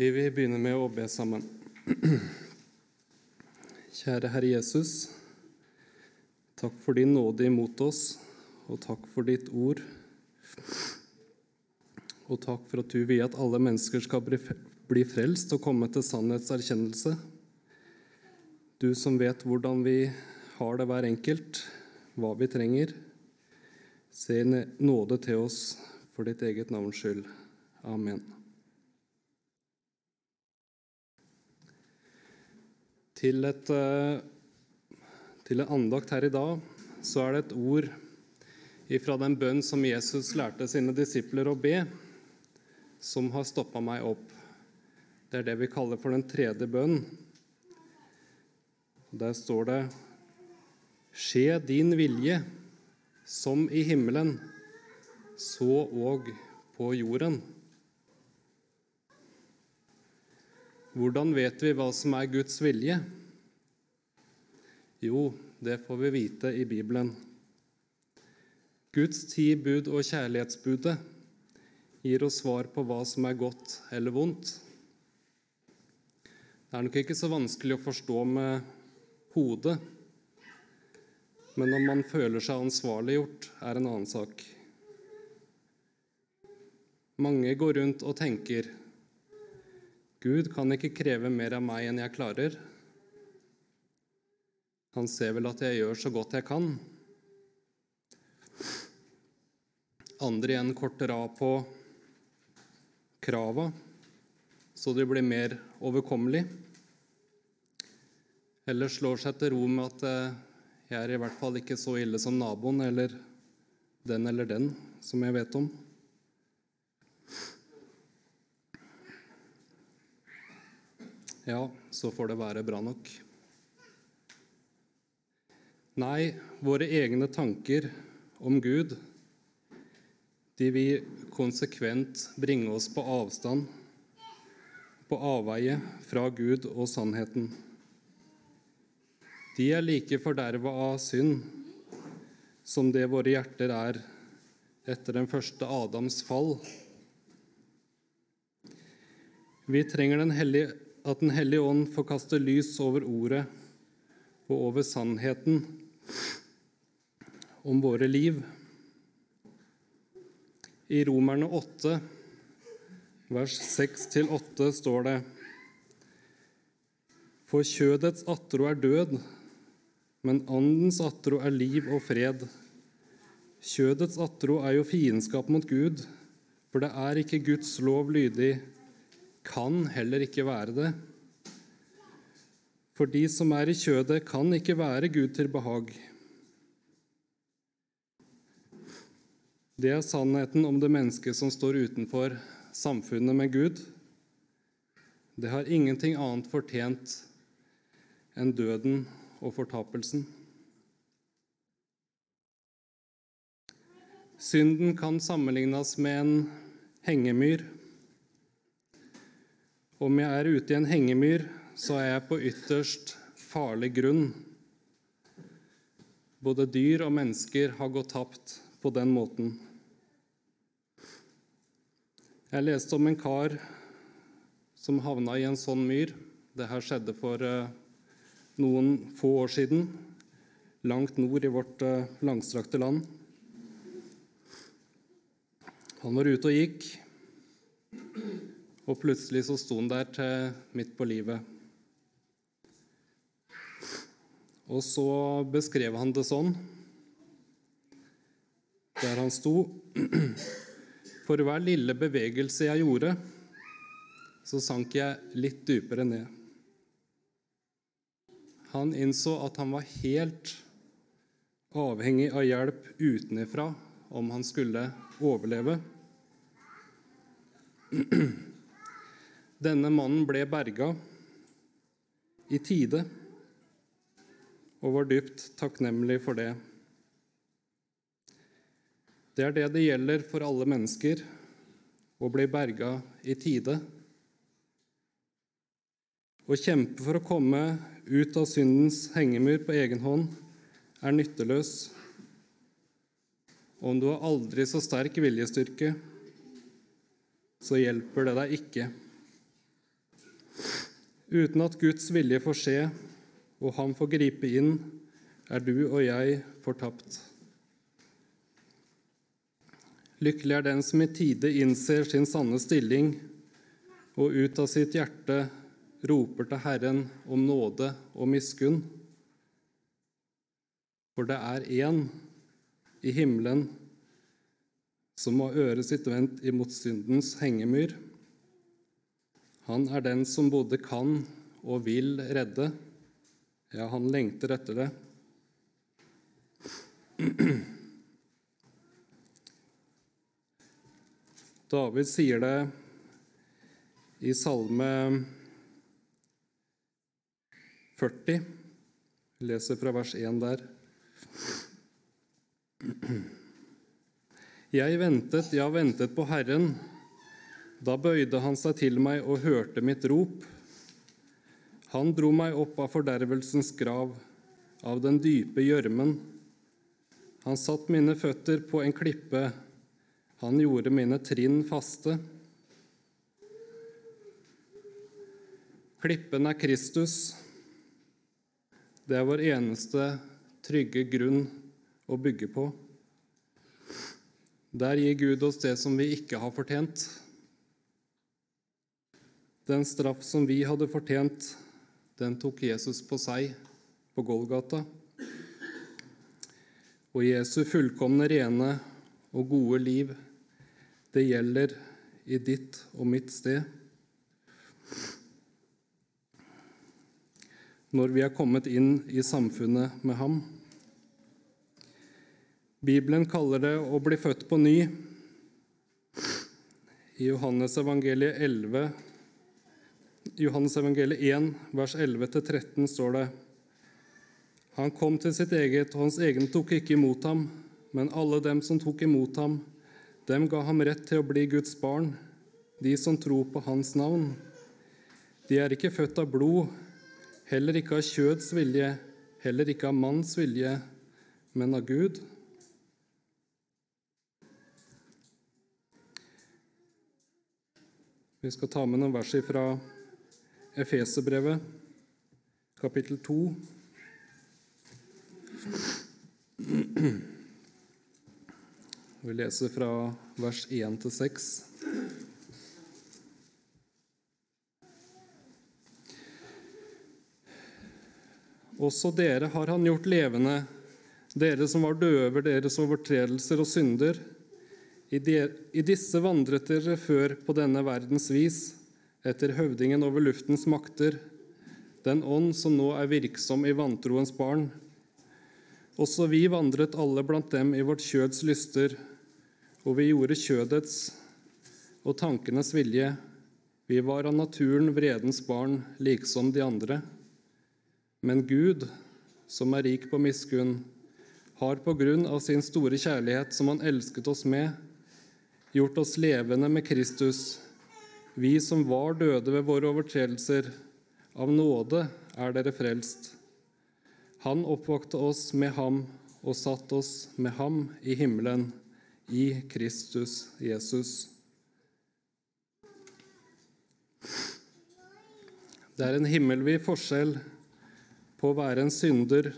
Vi vil begynne med å be sammen. Kjære Herre Jesus. Takk for din nåde imot oss, og takk for ditt ord. Og takk for at du vil at alle mennesker skal bli frelst og komme til sannhetserkjennelse. Du som vet hvordan vi har det hver enkelt, hva vi trenger. Se nåde til oss for ditt eget navns skyld. Amen. Til, et, eh, til en andakt her i dag så er det et ord ifra den bønn som Jesus lærte sine disipler å be, som har stoppa meg opp. Det er det vi kaller for den tredje bønn. Der står det Skje din vilje, som i himmelen, så òg på jorden. Hvordan vet vi hva som er Guds vilje? Jo, det får vi vite i Bibelen. Guds ti bud og kjærlighetsbudet gir oss svar på hva som er godt eller vondt. Det er nok ikke så vanskelig å forstå med hodet, men om man føler seg ansvarliggjort, er en annen sak. Mange går rundt og tenker Gud kan ikke kreve mer av meg enn jeg klarer. Han ser vel at jeg gjør så godt jeg kan. Andre igjen korter av på krava, så de blir mer overkommelige. Eller slår seg til ro med at eh, jeg er i hvert fall ikke så ille som naboen eller den eller den som jeg vet om. Ja, så får det være bra nok. Nei, våre egne tanker om Gud, de vil konsekvent bringe oss på avstand, på avveie fra Gud og sannheten. De er like forderva av synd som det våre hjerter er etter den første Adams fall. Vi trenger Den hellige at Den hellige ånd får kaste lys over ordet og over sannheten om våre liv. I Romerne 8, vers 6-8 står det For kjødets atro er død, men andens atro er liv og fred. Kjødets atro er jo fiendskap mot Gud, for det er ikke Guds lov lydig kan heller ikke være det. For de som er i kjødet, kan ikke være Gud til behag. Det er sannheten om det mennesket som står utenfor samfunnet med Gud. Det har ingenting annet fortjent enn døden og fortapelsen. Synden kan sammenlignes med en hengemyr. Om jeg er ute i en hengemyr, så er jeg på ytterst farlig grunn. Både dyr og mennesker har gått tapt på den måten. Jeg leste om en kar som havna i en sånn myr. Dette skjedde for eh, noen få år siden, langt nord i vårt eh, langstrakte land. Han var ute og gikk. Og plutselig så sto han der til midt på livet. Og så beskrev han det sånn, der han sto For hver lille bevegelse jeg gjorde, så sank jeg litt dypere ned. Han innså at han var helt avhengig av hjelp utenfra om han skulle overleve. Denne mannen ble berga i tide og var dypt takknemlig for det. Det er det det gjelder for alle mennesker å bli berga i tide. Å kjempe for å komme ut av syndens hengemur på egen hånd er nytteløs. Om du har aldri så sterk viljestyrke, så hjelper det deg ikke. Uten at Guds vilje får skje og Han får gripe inn, er du og jeg fortapt. Lykkelig er den som i tide innser sin sanne stilling og ut av sitt hjerte roper til Herren om nåde og miskunn. For det er én i himmelen som har øret sitt vendt imot syndens hengemyr. Han er den som både kan og vil redde. Ja, han lengter etter det. David sier det i Salme 40. Jeg leser fra vers 1 der. Jeg ventet, ja, ventet på Herren. Da bøyde han seg til meg og hørte mitt rop. Han dro meg opp av fordervelsens grav, av den dype gjørmen. Han satt mine føtter på en klippe, han gjorde mine trinn faste. Klippen er Kristus. Det er vår eneste trygge grunn å bygge på. Der gir Gud oss det som vi ikke har fortjent. Den straff som vi hadde fortjent, den tok Jesus på seg på Golgata. Og Jesu fullkomne, rene og gode liv, det gjelder i ditt og mitt sted. Når vi er kommet inn i samfunnet med ham. Bibelen kaller det å bli født på ny. I Johannes evangeliet 11, Johannes evangeliet 1, vers 11-13 står det Han kom til sitt eget, og hans egne tok ikke imot ham. Men alle dem som tok imot ham, dem ga ham rett til å bli Guds barn, de som tror på hans navn. De er ikke født av blod, heller ikke av kjøds vilje, heller ikke av manns vilje, men av Gud. Vi skal ta med noen vers fra Efeserbrevet, kapittel 2. Vi leser fra vers 1 til 6. Også dere har han gjort levende, dere som var døde over deres overtredelser og synder. I, disse vandret dere før på denne verdens vis, etter høvdingen over luftens makter, den ånd som nå er virksom i vantroens barn. Også vi vandret alle blant dem i vårt kjøds lyster, og vi gjorde kjødets og tankenes vilje. Vi var av naturen vredens barn, liksom de andre. Men Gud, som er rik på miskunn, har på grunn av sin store kjærlighet, som Han elsket oss med, gjort oss levende med Kristus, vi som var døde ved våre overtredelser. Av nåde er dere frelst. Han oppvakte oss med ham og satt oss med ham i himmelen, i Kristus Jesus. Det er en himmelvid forskjell på å være en synder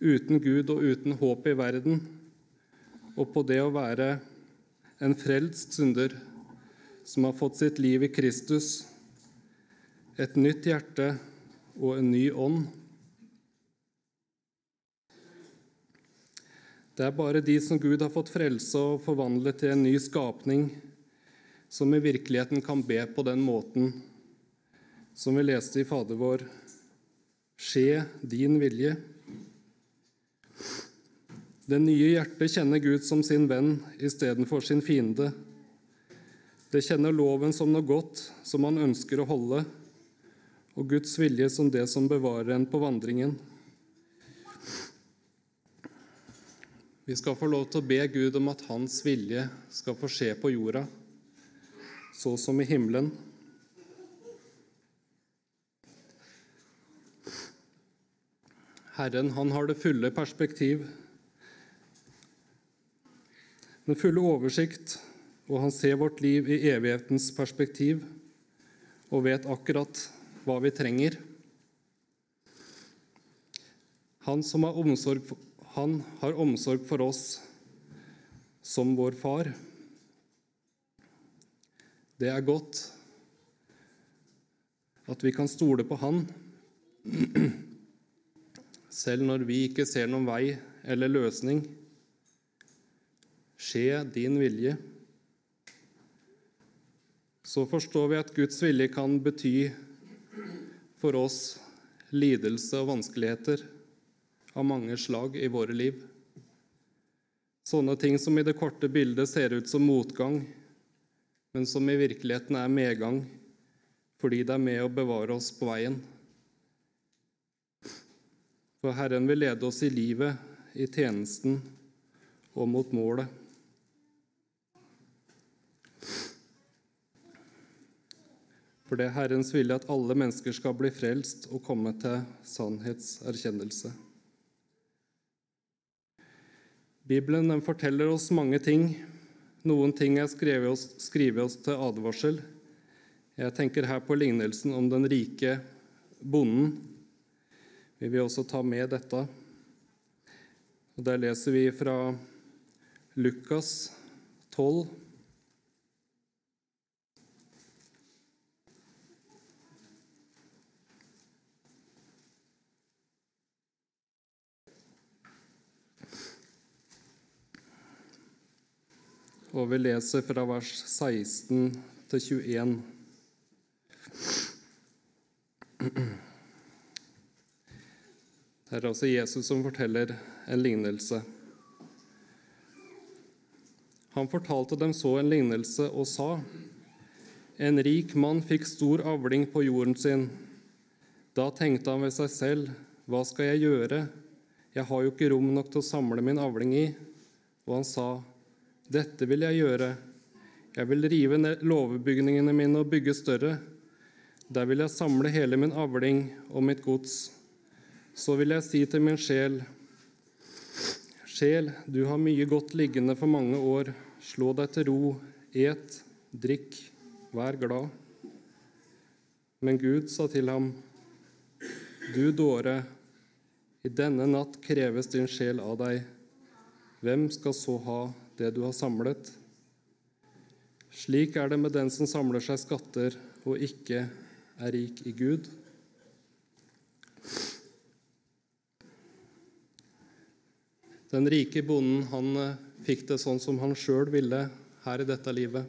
uten Gud og uten håp i verden, og på det å være en frelst synder som har fått sitt liv i Kristus, et nytt hjerte og en ny ånd. Det er bare de som Gud har fått frelse og forvandlet til en ny skapning, som i virkeligheten kan be på den måten som vi leste i Fader vår, skje din vilje. Det nye hjertet kjenner Gud som sin venn istedenfor sin fiende. Det kjenner loven som noe godt som man ønsker å holde, og Guds vilje som det som bevarer en på vandringen. Vi skal få lov til å be Gud om at Hans vilje skal få skje på jorda, så som i himmelen. Herren, han har det fulle perspektiv den fulle oversikt, og han ser vårt liv i evighetens perspektiv og vet akkurat hva vi trenger. Han som har omsorg han har omsorg for oss som vår far. Det er godt at vi kan stole på Han, selv når vi ikke ser noen vei eller løsning. Skje din vilje. Så forstår vi at Guds vilje kan bety for oss lidelse og vanskeligheter av mange slag i våre liv. Sånne ting som i det korte bildet ser ut som motgang, men som i virkeligheten er medgang fordi det er med å bevare oss på veien. For Herren vil lede oss i livet, i tjenesten og mot målet. For det er Herrens vilje at alle mennesker skal bli frelst og komme til sannhetserkjennelse. Bibelen forteller oss mange ting. Noen ting er skrevet oss, skrevet oss til advarsel. Jeg tenker her på lignelsen om den rike bonden. Vi vil også ta med dette. Og Der leser vi fra Lukas 12. Og vi leser fra vers 16 til 21. Det er altså Jesus som forteller en lignelse. Han fortalte dem så en lignelse og sa:" En rik mann fikk stor avling på jorden sin. Da tenkte han ved seg selv, hva skal jeg gjøre, jeg har jo ikke rom nok til å samle min avling i. Og han sa, dette vil jeg gjøre. Jeg vil rive ned låvebygningene mine og bygge større. Der vil jeg samle hele min avling og mitt gods. Så vil jeg si til min sjel, sjel, du har mye godt liggende for mange år. Slå deg til ro, et, drikk, vær glad. Men Gud sa til ham, du dåre, i denne natt kreves din sjel av deg. Hvem skal så ha det du har samlet. Slik er det med den som samler seg skatter og ikke er rik i Gud. Den rike bonden han eh, fikk det sånn som han sjøl ville her i dette livet.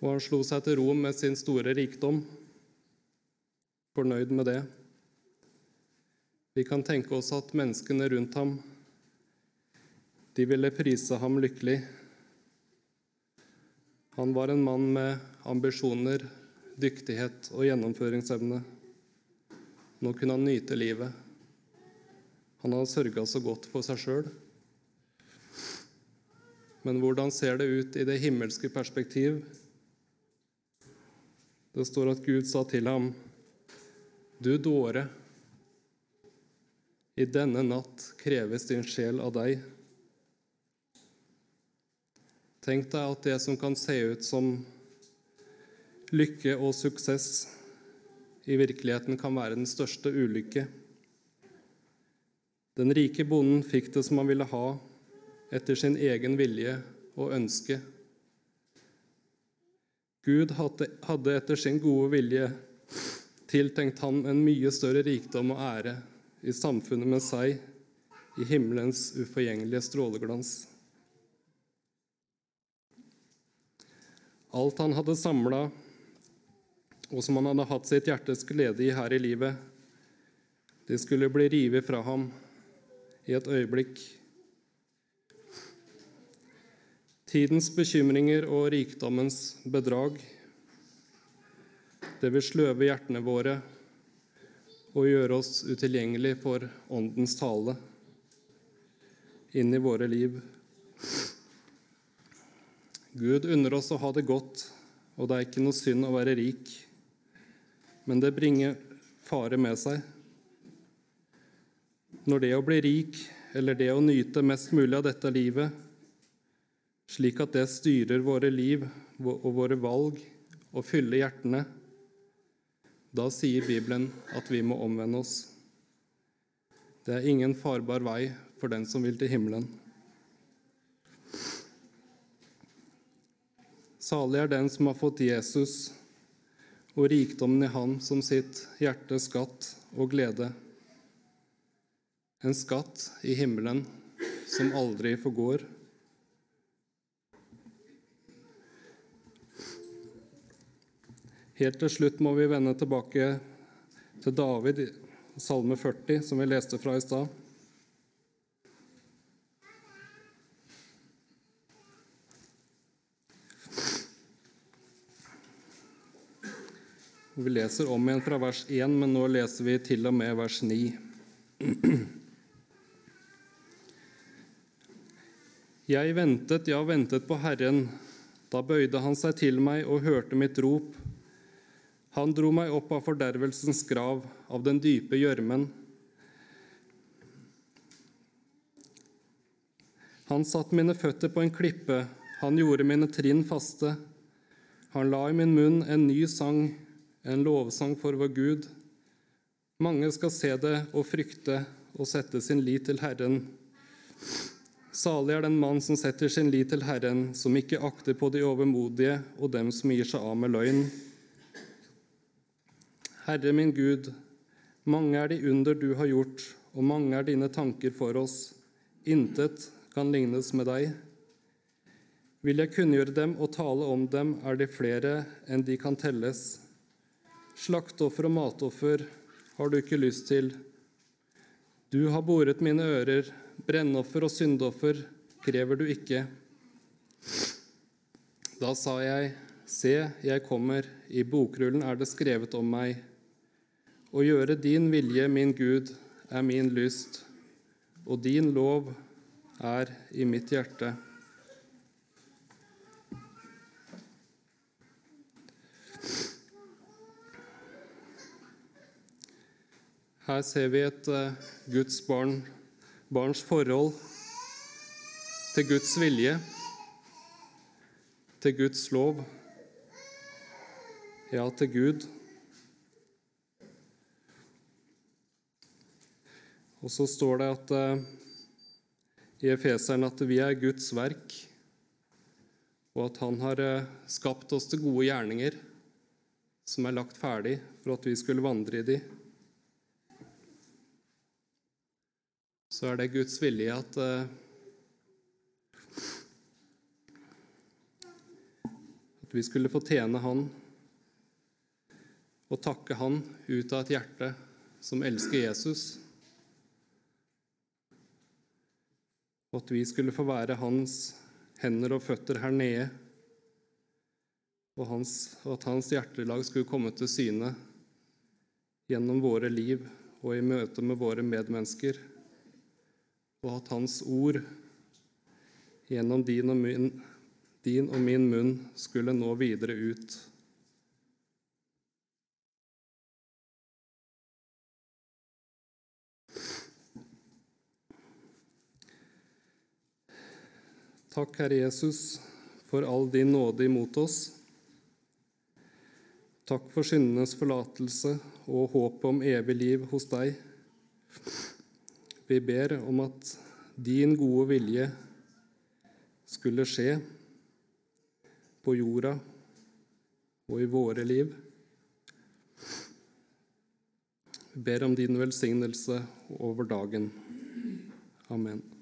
Og han slo seg til ro med sin store rikdom, fornøyd med det. Vi kan tenke oss at menneskene rundt ham de ville prise ham lykkelig. Han var en mann med ambisjoner, dyktighet og gjennomføringsevne. Nå kunne han nyte livet. Han hadde sørga så godt for seg sjøl. Men hvordan ser det ut i det himmelske perspektiv? Det står at Gud sa til ham, du dåre. I denne natt kreves din sjel av deg. Tenk deg at det som kan se ut som lykke og suksess, i virkeligheten kan være den største ulykke. Den rike bonden fikk det som han ville ha, etter sin egen vilje og ønske. Gud hadde etter sin gode vilje tiltenkt han en mye større rikdom og ære i samfunnet med seg, i himmelens uforgjengelige stråleglans. Alt han hadde samla, og som han hadde hatt sitt hjertes glede i her i livet, det skulle bli revet fra ham i et øyeblikk. Tidens bekymringer og rikdommens bedrag, det vil sløve hjertene våre og gjøre oss utilgjengelig for Åndens tale inn i våre liv. Gud unner oss å ha det godt, og det er ikke noe synd å være rik, men det bringer fare med seg. Når det å bli rik, eller det å nyte mest mulig av dette livet, slik at det styrer våre liv og våre valg og fylle hjertene, da sier Bibelen at vi må omvende oss. Det er ingen farbar vei for den som vil til himmelen. Salig er den som har fått Jesus og rikdommen i Han som sitt hjertes skatt og glede. En skatt i himmelen som aldri forgår. Helt til slutt må vi vende tilbake til David, salme 40, som vi leste fra i stad. Vi leser om igjen fra vers 1, men nå leser vi til og med vers 9. Jeg ventet, ja, ventet på Herren. Da bøyde han seg til meg og hørte mitt rop. Han dro meg opp av fordervelsens grav, av den dype gjørmen. Han satte mine føtter på en klippe, han gjorde mine trinn faste. Han la i min munn en ny sang, en lovsang for vår Gud. Mange skal se det og frykte og sette sin lit til Herren. Salig er den mann som setter sin lit til Herren, som ikke akter på de overmodige og dem som gir seg av med løgn. Herre min Gud, mange er de under du har gjort, og mange er dine tanker for oss. Intet kan lignes med deg. Vil jeg kunngjøre dem og tale om dem, er de flere enn de kan telles. Slaktoffer og matoffer har du ikke lyst til. Du har boret mine ører. Brennoffer og syndoffer krever du ikke. Da sa jeg, Se, jeg kommer, i bokrullen er det skrevet om meg. Å gjøre din vilje, min Gud, er min lyst, og din lov er i mitt hjerte. Her ser vi et uh, Guds barn, barns forhold til Guds vilje, til Guds lov, ja, til Gud. Og så står det at uh, i Efeseren at vi er Guds verk, og at Han har uh, skapt oss til gode gjerninger som er lagt ferdig for at vi skulle vandre i de. så er det Guds vilje at uh, At vi skulle få tjene Han og takke Han ut av et hjerte som elsker Jesus. Og at vi skulle få være Hans hender og føtter her nede. Og, hans, og at Hans hjertelag skulle komme til syne gjennom våre liv og i møte med våre medmennesker og at Hans ord gjennom din og min, din og min munn skulle nå videre ut. Takk, Herre Jesus, for all din nåde imot oss. Takk for syndenes forlatelse og håpet om evig liv hos deg. Vi ber om at din gode vilje skulle skje på jorda og i våre liv. Vi ber om din velsignelse over dagen. Amen.